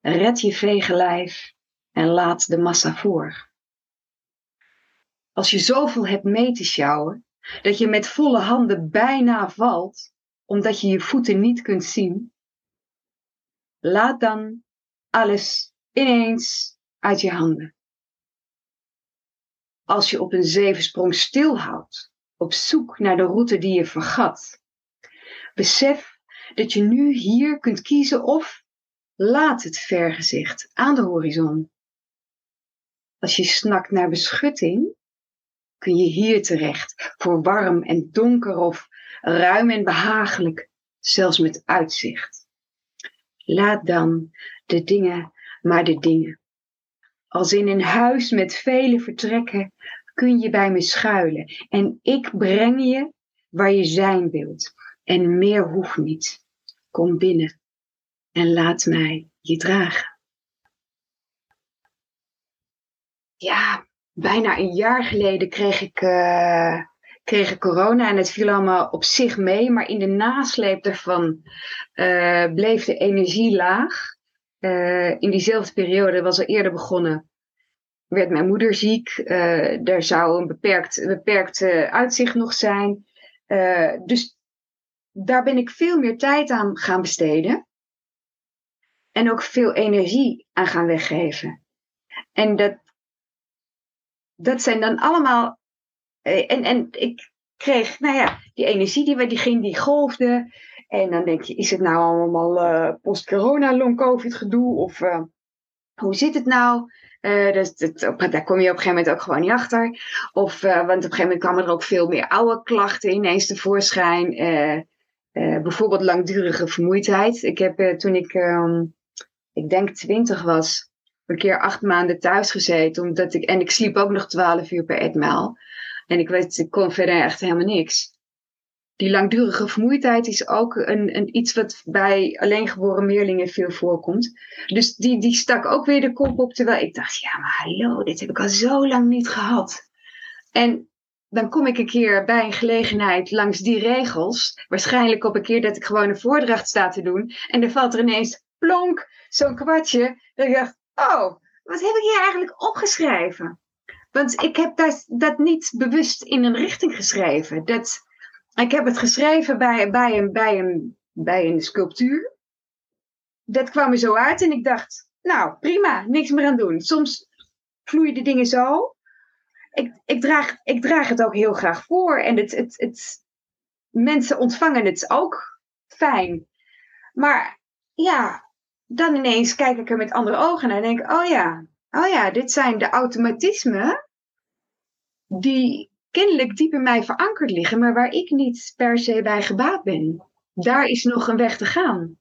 red je vege lijf en laat de massa voor. Als je zoveel hebt mee te sjouwen, dat je met volle handen bijna valt, omdat je je voeten niet kunt zien, laat dan alles ineens uit je handen. Als je op een zevensprong stilhoudt, op zoek naar de route die je vergat. Besef dat je nu hier kunt kiezen of laat het vergezicht aan de horizon. Als je snakt naar beschutting, kun je hier terecht voor warm en donker of ruim en behagelijk, zelfs met uitzicht. Laat dan de dingen maar de dingen. Als in een huis met vele vertrekken kun je bij me schuilen. En ik breng je waar je zijn wilt. En meer hoeft niet. Kom binnen en laat mij je dragen. Ja, bijna een jaar geleden kreeg ik, uh, kreeg ik corona en het viel allemaal op zich mee. Maar in de nasleep daarvan uh, bleef de energie laag. Uh, in diezelfde periode was al eerder begonnen werd mijn moeder ziek. Uh, er zou een beperkt, beperkt uitzicht nog zijn. Uh, dus daar ben ik veel meer tijd aan gaan besteden. En ook veel energie aan gaan weggeven. En dat, dat zijn dan allemaal. Eh, en, en ik, kreeg, nou ja, die energie die, die ging, die golfde. En dan denk je, is het nou allemaal post-corona long-covid gedoe? Of hoe zit het nou? Uh, dus dat, daar kom je op een gegeven moment ook gewoon niet achter. Of, want op een gegeven moment kwamen er ook veel meer oude klachten ineens tevoorschijn. bijvoorbeeld langdurige vermoeidheid. Ik heb toen ik, um, ik denk twintig was, een keer acht maanden thuis gezeten. Omdat ik, en ik sliep ook nog twaalf uur per etmaal. En ik weet, ik kon verder echt helemaal niks. Die langdurige vermoeidheid is ook een, een, iets wat bij alleengeboren meerlingen veel voorkomt. Dus die, die stak ook weer de kop op. Terwijl ik dacht, ja maar hallo, dit heb ik al zo lang niet gehad. En dan kom ik een keer bij een gelegenheid langs die regels. Waarschijnlijk op een keer dat ik gewoon een voordracht sta te doen. En dan valt er ineens plonk zo'n kwartje. Dat ik dacht, oh, wat heb ik hier eigenlijk opgeschreven? Want ik heb dat, dat niet bewust in een richting geschreven. Dat, ik heb het geschreven bij, bij, een, bij, een, bij een sculptuur. Dat kwam er zo uit en ik dacht, nou prima, niks meer aan doen. Soms vloeien de dingen zo. Ik, ik, draag, ik draag het ook heel graag voor en het, het, het, mensen ontvangen het ook fijn. Maar ja, dan ineens kijk ik er met andere ogen naar en denk, oh ja, oh ja, dit zijn de automatismen die kennelijk diep in mij verankerd liggen, maar waar ik niet per se bij gebaat ben. Daar is nog een weg te gaan.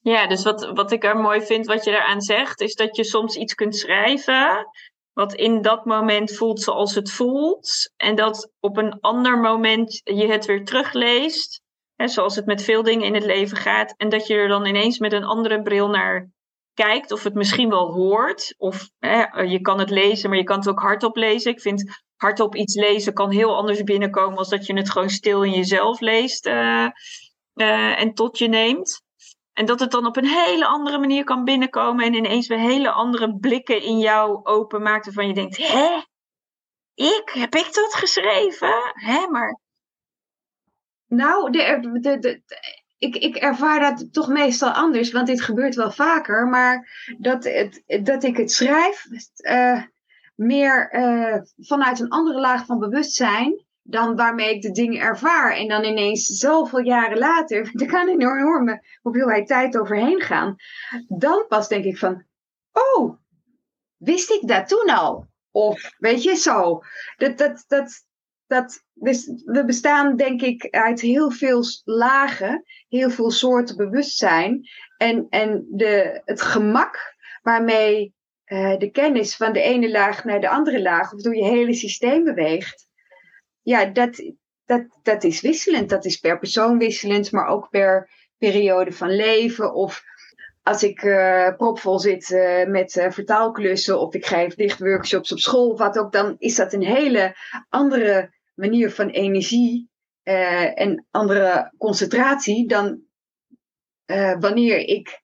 Ja, dus wat, wat ik er mooi vind, wat je eraan zegt, is dat je soms iets kunt schrijven. Wat in dat moment voelt zoals het voelt. En dat op een ander moment je het weer terugleest. Hè, zoals het met veel dingen in het leven gaat. En dat je er dan ineens met een andere bril naar kijkt. Of het misschien wel hoort. Of hè, je kan het lezen, maar je kan het ook hardop lezen. Ik vind hardop iets lezen kan heel anders binnenkomen als dat je het gewoon stil in jezelf leest uh, uh, en tot je neemt. En dat het dan op een hele andere manier kan binnenkomen en ineens weer hele andere blikken in jou openmaakt waarvan je denkt, hè? Ik? Heb ik dat geschreven? Hè, maar... Nou, de, de, de, ik, ik ervaar dat toch meestal anders, want dit gebeurt wel vaker. Maar dat, het, dat ik het schrijf, uh, meer uh, vanuit een andere laag van bewustzijn dan waarmee ik de dingen ervaar. En dan ineens zoveel jaren later, er kan een enorme hoeveelheid tijd overheen gaan. Dan pas denk ik van, oh, wist ik dat toen al? Of weet je, zo. Dat, dat, dat, dat, we bestaan denk ik uit heel veel lagen, heel veel soorten bewustzijn. En, en de, het gemak waarmee uh, de kennis van de ene laag naar de andere laag, of door je hele systeem beweegt, ja, dat, dat, dat is wisselend. Dat is per persoon wisselend, maar ook per periode van leven. Of als ik uh, propvol zit uh, met vertaalklussen, of ik geef dichtworkshops op school, wat ook, dan is dat een hele andere manier van energie en andere concentratie dan wanneer ik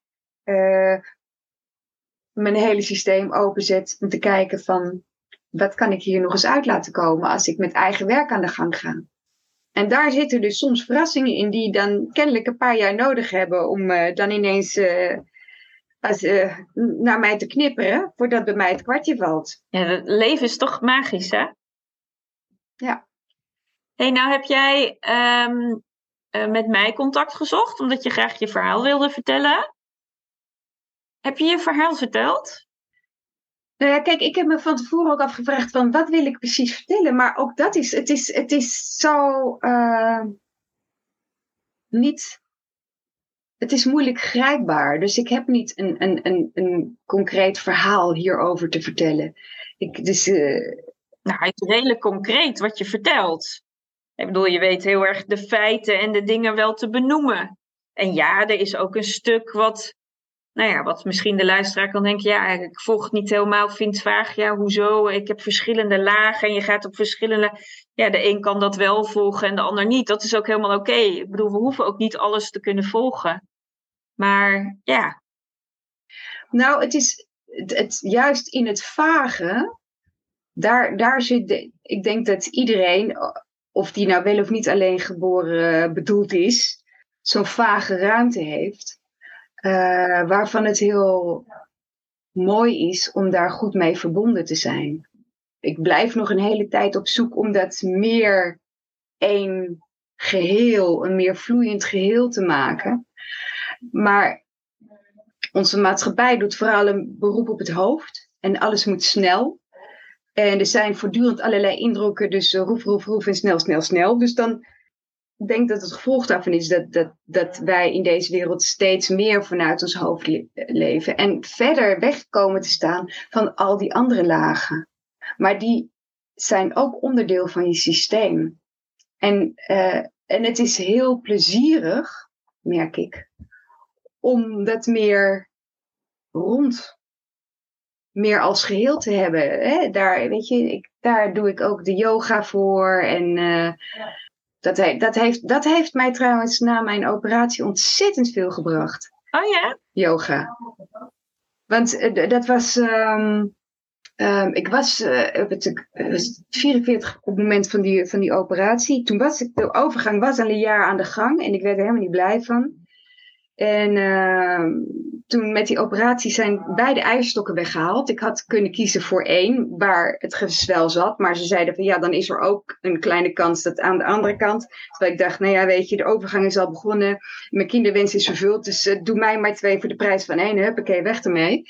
mijn hele systeem openzet om te kijken van wat kan ik hier nog eens uit laten komen als ik met eigen werk aan de gang ga. En daar zitten dus soms verrassingen in die dan kennelijk een paar jaar nodig hebben om dan ineens als, uh, naar mij te knipperen voordat bij mij het kwartje valt. Ja, het leven is toch magisch, hè? Ja. Hey, nou heb jij um, met mij contact gezocht omdat je graag je verhaal wilde vertellen. Heb je je verhaal verteld? Nou ja, kijk, ik heb me van tevoren ook afgevraagd van wat wil ik precies vertellen. Maar ook dat is, het is, het is zo uh, niet, het is moeilijk grijpbaar. Dus ik heb niet een, een, een, een concreet verhaal hierover te vertellen. Ik, dus, uh... Nou, het is redelijk concreet wat je vertelt. Ik bedoel, je weet heel erg de feiten en de dingen wel te benoemen. En ja, er is ook een stuk wat nou ja, wat misschien de luisteraar kan denken, ja, ik volg het niet helemaal, vind het vaag, ja, hoezo? Ik heb verschillende lagen en je gaat op verschillende, ja, de een kan dat wel volgen en de ander niet. Dat is ook helemaal oké. Ik bedoel, we hoeven ook niet alles te kunnen volgen. Maar ja. Nou, het is het, het juist in het vage, daar, daar zit, de, ik denk dat iedereen, of die nou wel of niet alleen geboren bedoeld is, zo'n vage ruimte heeft uh, waarvan het heel mooi is om daar goed mee verbonden te zijn. Ik blijf nog een hele tijd op zoek om dat meer één geheel, een meer vloeiend geheel te maken. Maar onze maatschappij doet vooral een beroep op het hoofd en alles moet snel. En er zijn voortdurend allerlei indrukken, dus roef, roef, roef en snel, snel, snel. Dus dan denk ik dat het gevolg daarvan is dat, dat, dat wij in deze wereld steeds meer vanuit ons hoofd leven. En verder wegkomen te staan van al die andere lagen. Maar die zijn ook onderdeel van je systeem. En, uh, en het is heel plezierig, merk ik, om dat meer rond, meer als geheel te hebben. Hè? Daar, weet je, ik, daar doe ik ook de yoga voor. En uh, dat, he, dat, heeft, dat heeft mij trouwens na mijn operatie ontzettend veel gebracht. Oh ja? Yoga. Want uh, dat was. Um, um, ik was uh, 44 op het moment van die, van die operatie. Toen was ik, de overgang was al een jaar aan de gang en ik werd er helemaal niet blij van. En uh, toen met die operatie zijn beide eierstokken weggehaald. Ik had kunnen kiezen voor één waar het gezwel zat. Maar ze zeiden van ja, dan is er ook een kleine kans dat aan de andere kant. Terwijl ik dacht, nou ja, weet je, de overgang is al begonnen. Mijn kinderwens is vervuld. Dus uh, doe mij maar twee voor de prijs van één. Huppakee, weg ermee.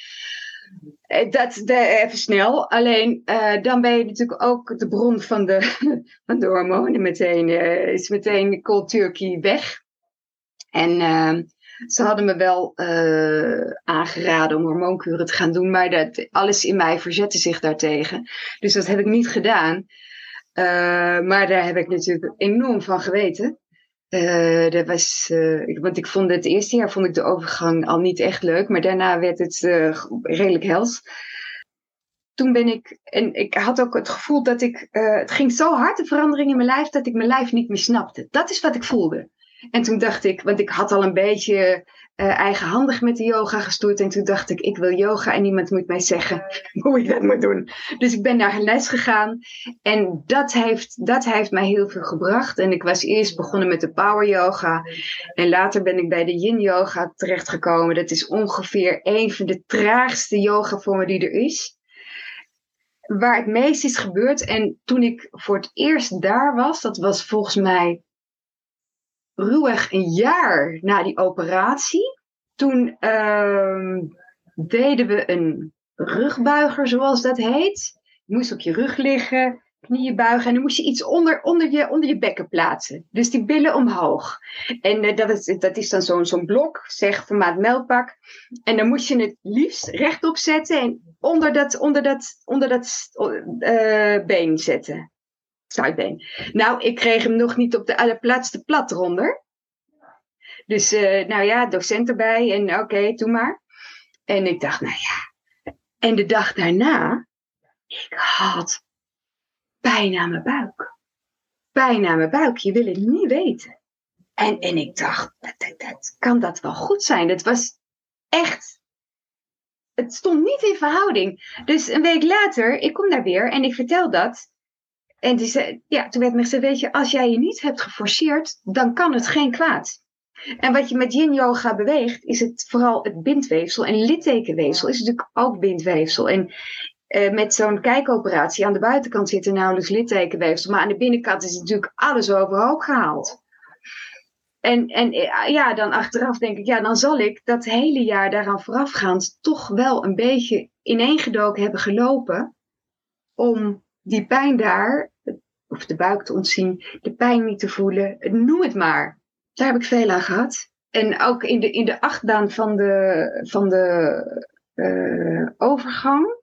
Eh, dat even snel. Alleen uh, dan ben je natuurlijk ook de bron van de, van de hormonen meteen. is meteen cold turkey weg. En ehm, ze hadden me wel uh, aangeraden om hormoonkuren te gaan doen, maar dat, alles in mij verzette zich daartegen. Dus dat heb ik niet gedaan. Uh, maar daar heb ik natuurlijk enorm van geweten. Uh, dat was, want ik vond het eerste jaar vond ik de overgang al niet echt leuk, maar daarna werd het redelijk hels. Toen ben ik, en ik had ook het gevoel dat ik, het ging zo hard, de verandering in mijn lijf, dat ik mijn lijf niet meer snapte. Dat is wat ik voelde. En toen dacht ik, want ik had al een beetje uh, eigenhandig met de yoga gestoerd. En toen dacht ik, ik wil yoga en niemand moet mij zeggen hoe ik dat moet doen. Dus ik ben naar een les gegaan. En dat heeft, dat heeft mij heel veel gebracht. En ik was eerst begonnen met de power yoga. En later ben ik bij de yin yoga terechtgekomen. Dat is ongeveer een van de traagste yoga vormen die er is waar het meest is gebeurd. En toen ik voor het eerst daar was, dat was volgens mij ruwweg een jaar na die operatie. Toen uh, deden we een rugbuiger, zoals dat heet. Je moest op je rug liggen, knieën buigen en dan moest je iets onder, onder, je, onder je bekken plaatsen. Dus die billen omhoog. En uh, dat, is, dat is dan zo'n zo'n blok, zeg formaat melkpak. En dan moest je het liefst rechtop zetten en onder dat, onder dat, onder dat uh, been zetten. Zuidbeen. Nou, ik kreeg hem nog niet op de allerplaatste plat eronder. Dus, uh, nou ja, docent erbij en oké, doe maar. En ik dacht, nou ja. En de dag daarna, ik had pijn aan mijn buik. Pijn aan mijn buik, je wil het niet weten. En, en ik dacht, dat, dat, kan dat wel goed zijn? Dat was echt het stond niet in verhouding. Dus een week later, ik kom daar weer en ik vertel dat. En die zei, ja, toen werd me gezegd, weet je, als jij je niet hebt geforceerd, dan kan het geen kwaad. En wat je met yin yoga beweegt, is het vooral het bindweefsel. En littekenweefsel is natuurlijk ook bindweefsel. En uh, met zo'n kijkoperatie aan de buitenkant zit er nauwelijks littekenweefsel. Maar aan de binnenkant is natuurlijk alles overhoop gehaald. En, en eh, ja, dan achteraf denk ik, ja, dan zal ik dat hele jaar daaraan voorafgaand toch wel een beetje ineengedoken hebben gelopen. Om die pijn daar of de buik te ontzien, de pijn niet te voelen, noem het maar. Daar heb ik veel aan gehad. En ook in de, in de achtbaan van de, van de uh, overgang,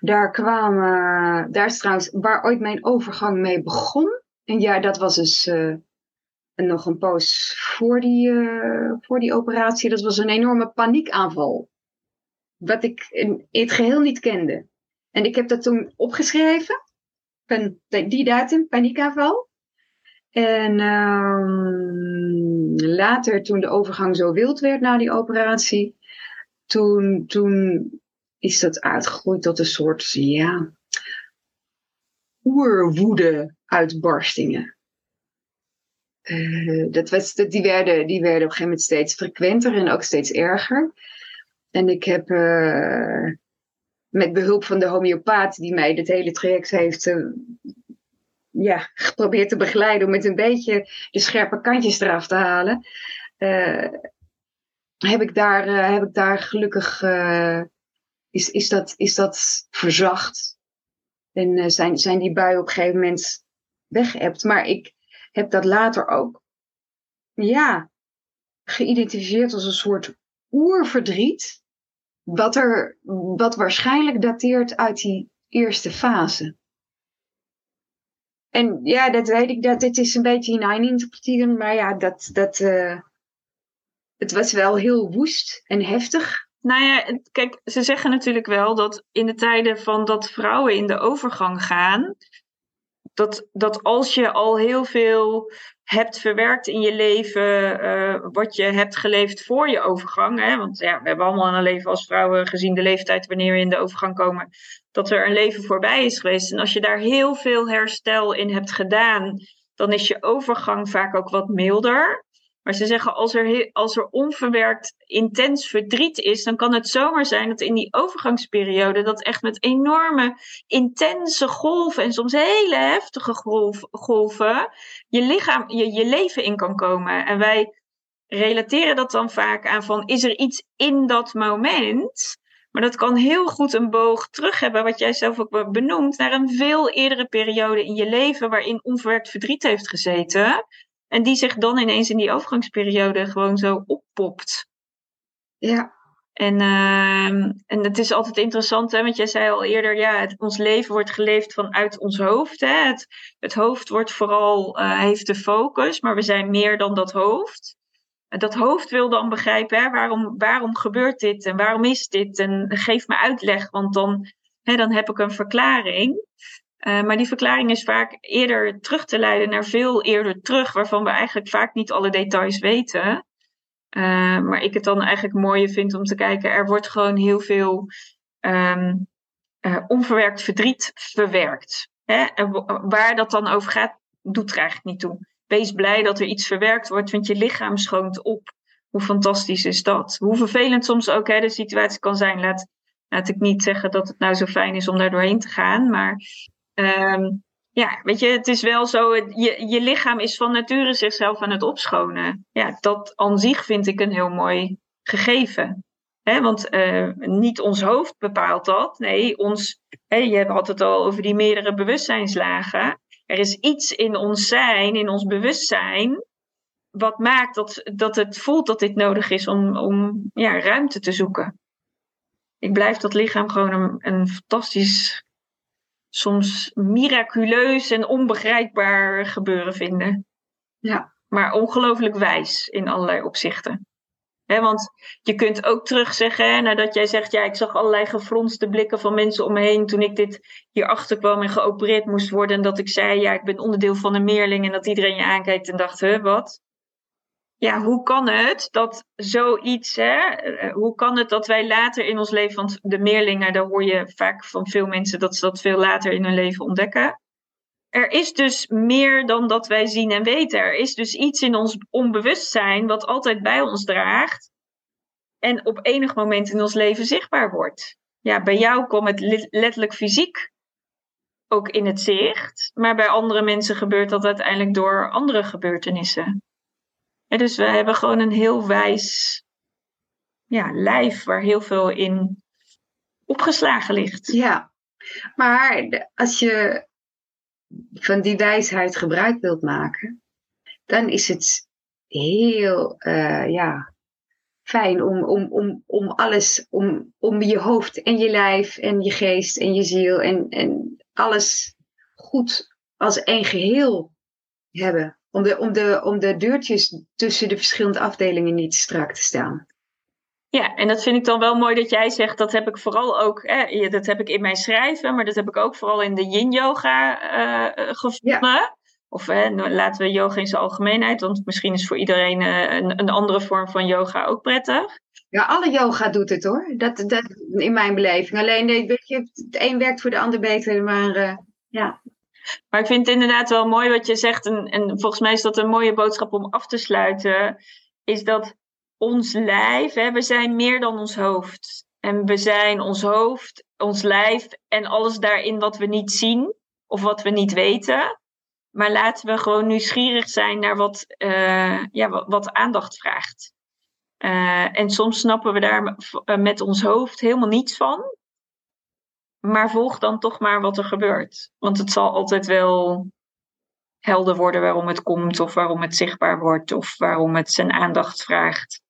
daar kwamen, daar is trouwens waar ooit mijn overgang mee begon. En ja, dat was dus uh, nog een poos voor die, uh, voor die operatie. Dat was een enorme paniekaanval. Wat ik in, het geheel niet kende. En ik heb dat toen opgeschreven die datum, paniekaanval. En um, later, toen de overgang zo wild werd na die operatie, toen, toen is dat uitgegroeid tot een soort, ja, oerwoede uitbarstingen. Uh, dat was, die, werden, die werden op een gegeven moment steeds frequenter en ook steeds erger. En ik heb uh, met behulp van de homeopaat die mij dit hele traject heeft uh, ja, geprobeerd te begeleiden om met een beetje de scherpe kantjes eraf te halen. Uh, heb, ik daar, uh, heb ik daar gelukkig, is, is, dat, is dat verzacht. En zijn, zijn die buien op een gegeven moment weggeëpt. Maar ik heb dat later ook, ja, geïdentificeerd als een soort oerverdriet. Wat, er, wat waarschijnlijk dateert uit die eerste fase. En ja, dat weet ik, dat dit is een beetje hinein interpreteren, maar ja, dat, dat, uh, het was wel heel woest en heftig. Nou ja, kijk, ze zeggen natuurlijk wel dat in de tijden van dat vrouwen in de overgang gaan, dat, dat als je al heel veel hebt verwerkt in je leven, uh, wat je hebt geleefd voor je overgang. Hè? Want ja, we hebben allemaal een leven als vrouwen gezien de leeftijd wanneer we in de overgang komen, dat er een leven voorbij is geweest. En als je daar heel veel herstel in hebt gedaan, dan is je overgang vaak ook wat milder. Maar ze zeggen, als er, als er onverwerkt intens verdriet is, dan kan het zomaar zijn dat in die overgangsperiode dat echt met enorme, intense golven en soms hele heftige golven je lichaam, je, je leven in kan komen. En wij relateren dat dan vaak aan van, is er iets in dat moment? Maar dat kan heel goed een boog terug hebben, wat jij zelf ook benoemt, naar een veel eerdere periode in je leven waarin onverwerkt verdriet heeft gezeten. En die zich dan ineens in die overgangsperiode gewoon zo oppopt. Ja. En, uh, en het is altijd interessant, hè, want jij zei al eerder, ja, het, ons leven wordt geleefd vanuit ons hoofd. Hè. Het, het hoofd wordt vooral, uh, heeft de focus, maar we zijn meer dan dat hoofd. En dat hoofd wil dan begrijpen, hè, waarom, waarom gebeurt dit en waarom is dit? En geef me uitleg, want dan, hè, dan heb ik een verklaring. Uh, maar die verklaring is vaak eerder terug te leiden naar veel eerder terug, waarvan we eigenlijk vaak niet alle details weten. Uh, maar ik het dan eigenlijk mooier vind om te kijken, er wordt gewoon heel veel um, uh, onverwerkt verdriet verwerkt. Hè? En waar dat dan over gaat, doet er eigenlijk niet toe. Wees blij dat er iets verwerkt wordt, want je lichaam schoont op. Hoe fantastisch is dat? Hoe vervelend soms ook hè, de situatie kan zijn. Laat, laat ik niet zeggen dat het nou zo fijn is om daar doorheen te gaan, maar Um, ja, weet je, het is wel zo, je, je lichaam is van nature zichzelf aan het opschonen. Ja, dat aan zich vind ik een heel mooi gegeven. Want uh, niet ons hoofd bepaalt dat. Nee, ons, je had het al over die meerdere bewustzijnslagen. Er is iets in ons zijn, in ons bewustzijn, wat maakt dat, dat het voelt dat dit nodig is om, om ja, ruimte te zoeken. Ik blijf dat lichaam gewoon een, een fantastisch soms miraculeus en onbegrijpbaar gebeuren vinden. Ja. Maar ongelooflijk wijs in allerlei opzichten. He, want je kunt ook terugzeggen, nadat jij zegt, ja, ik zag allerlei gefronste blikken van mensen om me heen toen ik dit hierachter kwam en geopereerd moest worden. En dat ik zei, ja, ik ben onderdeel van een meerling. En dat iedereen je aankijkt en dacht, hè, wat? Ja, hoe kan het dat zoiets, hè, eh, hoe kan het dat wij later in ons leven, want de meerlingen, daar hoor je vaak van veel mensen dat ze dat veel later in hun leven ontdekken. Er is dus meer dan dat wij zien en weten. Er is dus iets in ons onbewustzijn wat altijd bij ons draagt en op enig moment in ons leven zichtbaar wordt. Ja, bij jou komt het letterlijk fysiek ook in het zicht, maar bij andere mensen gebeurt dat uiteindelijk door andere gebeurtenissen. Dus we hebben gewoon een heel wijs ja, lijf waar heel veel in opgeslagen ligt. Ja, maar als je van die wijsheid gebruik wilt maken, dan is het heel uh, ja, fijn om, om, om, om alles, om, om je hoofd en je lijf en je geest en je ziel en, en alles goed als één geheel hebben. Om de, om, de, om de deurtjes tussen de verschillende afdelingen niet strak te staan. Ja, en dat vind ik dan wel mooi dat jij zegt, dat heb ik vooral ook, eh, dat heb ik in mijn schrijven, maar dat heb ik ook vooral in de yin-yoga uh, gevonden. Ja. Of nou, laten we yoga in zijn algemeenheid, want misschien is voor iedereen uh, een, een, andere vorm van yoga ook prettig. Ja, alle yoga doet het hoor, dat, dat in mijn beleving. Alleen weet je, het een werkt voor de ander beter, maar ja. Maar ik vind het inderdaad wel mooi wat je zegt. En, en volgens mij is dat een mooie boodschap om af te sluiten. Is dat ons lijf, hè, we zijn meer dan ons hoofd. En we zijn ons hoofd, ons lijf en alles daarin wat we niet zien of wat we niet weten. Maar laten we gewoon nieuwsgierig zijn naar wat, uh, ja, wat, aandacht vraagt. Uh, en soms snappen we daar met ons hoofd helemaal niets van. Maar volg dan toch maar wat er gebeurt. Want het zal altijd wel helder worden waarom het komt, of waarom het zichtbaar wordt, of waarom het zijn aandacht vraagt.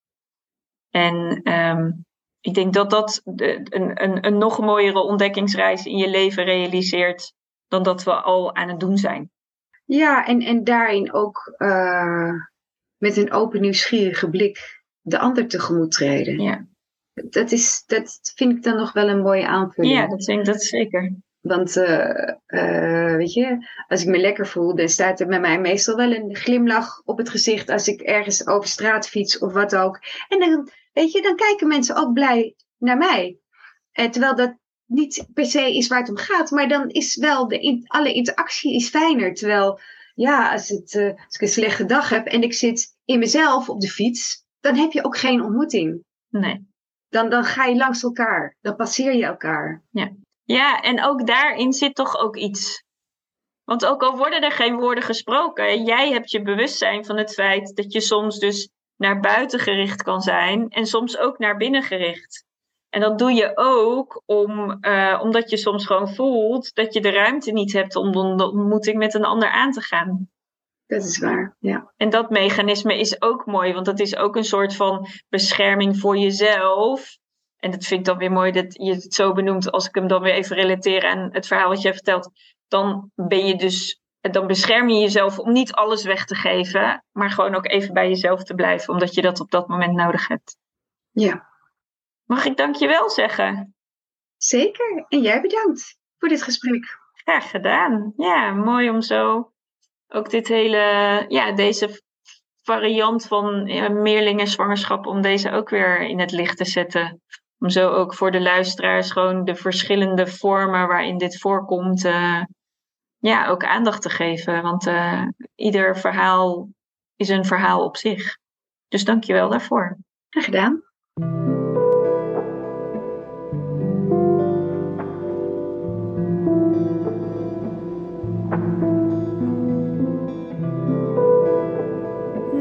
En um, ik denk dat dat een, een, een nog mooiere ontdekkingsreis in je leven realiseert dan dat we al aan het doen zijn. Ja, en, en daarin ook uh, met een open, nieuwsgierige blik de ander tegemoet treden. Ja. Dat, is, dat vind ik dan nog wel een mooie aanvulling. Ja, dat denk ik dat zeker. Want uh, uh, weet je, als ik me lekker voel, dan staat er bij mij meestal wel een glimlach op het gezicht als ik ergens over straat fiets of wat ook. En dan, weet je, dan kijken mensen ook blij naar mij. Uh, terwijl dat niet per se is waar het om gaat, maar dan is wel de in, alle interactie is fijner. Terwijl, ja, als, het, als ik een slechte dag heb en ik zit in mezelf op de fiets, dan heb je ook geen ontmoeting. Nee. Dan, dan ga je langs elkaar, dan passeer je elkaar. Ja. Ja, en ook daarin zit toch ook iets. Want ook al worden er geen woorden gesproken, jij hebt je bewustzijn van het feit dat je soms dus naar buiten gericht kan zijn en soms ook naar binnen gericht. En dat doe je ook om, uh, omdat je soms gewoon voelt dat je de ruimte niet hebt om de ontmoeting met een ander aan te gaan. Dat is waar, ja. En dat mechanisme is ook mooi, want dat is ook een soort van bescherming voor jezelf. En dat vind ik dan weer mooi dat je het zo benoemt, als ik hem dan weer even relateer aan het verhaal wat jij vertelt. Dan ben je dus, dan bescherm je jezelf om niet alles weg te geven, maar gewoon ook even bij jezelf te blijven, omdat je dat op dat moment nodig hebt. Ja. Mag ik dankjewel zeggen? Zeker. En jij bedankt voor dit gesprek. Graag gedaan. Ja, mooi om zo ook dit hele, ja, deze variant van ja, meerlingenzwangerschap, om deze ook weer in het licht te zetten. Om zo ook voor de luisteraars gewoon de verschillende vormen waarin dit voorkomt, uh, ja, ook aandacht te geven. Want uh, ieder verhaal is een verhaal op zich. Dus dank je wel daarvoor. Graag gedaan.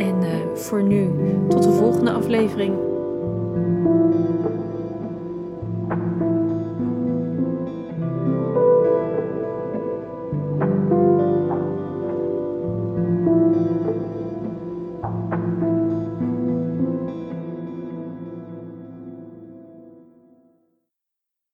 En voor nu, tot de volgende aflevering.